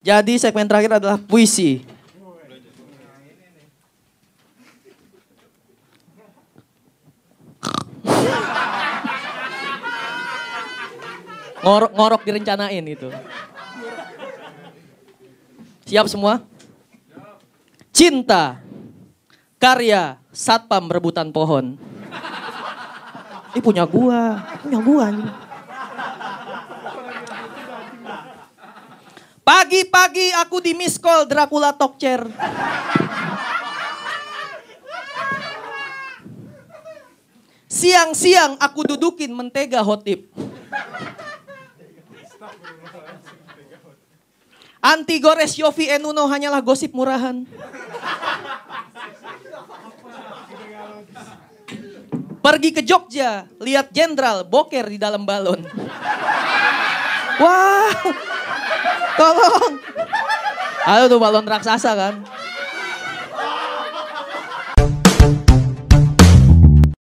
Jadi segmen terakhir adalah puisi. Ngorok ngorok direncanain itu. Siap semua? Cinta. Karya Satpam Rebutan Pohon. Ini punya gua, punya gua ini. Pagi-pagi aku di miss call Dracula talk chair. Siang-siang aku dudukin mentega hotip. Anti gores Yofi Enuno hanyalah gosip murahan. Pergi ke Jogja, lihat jenderal boker di dalam balon. Wah, tolong. Ayo tuh balon raksasa kan.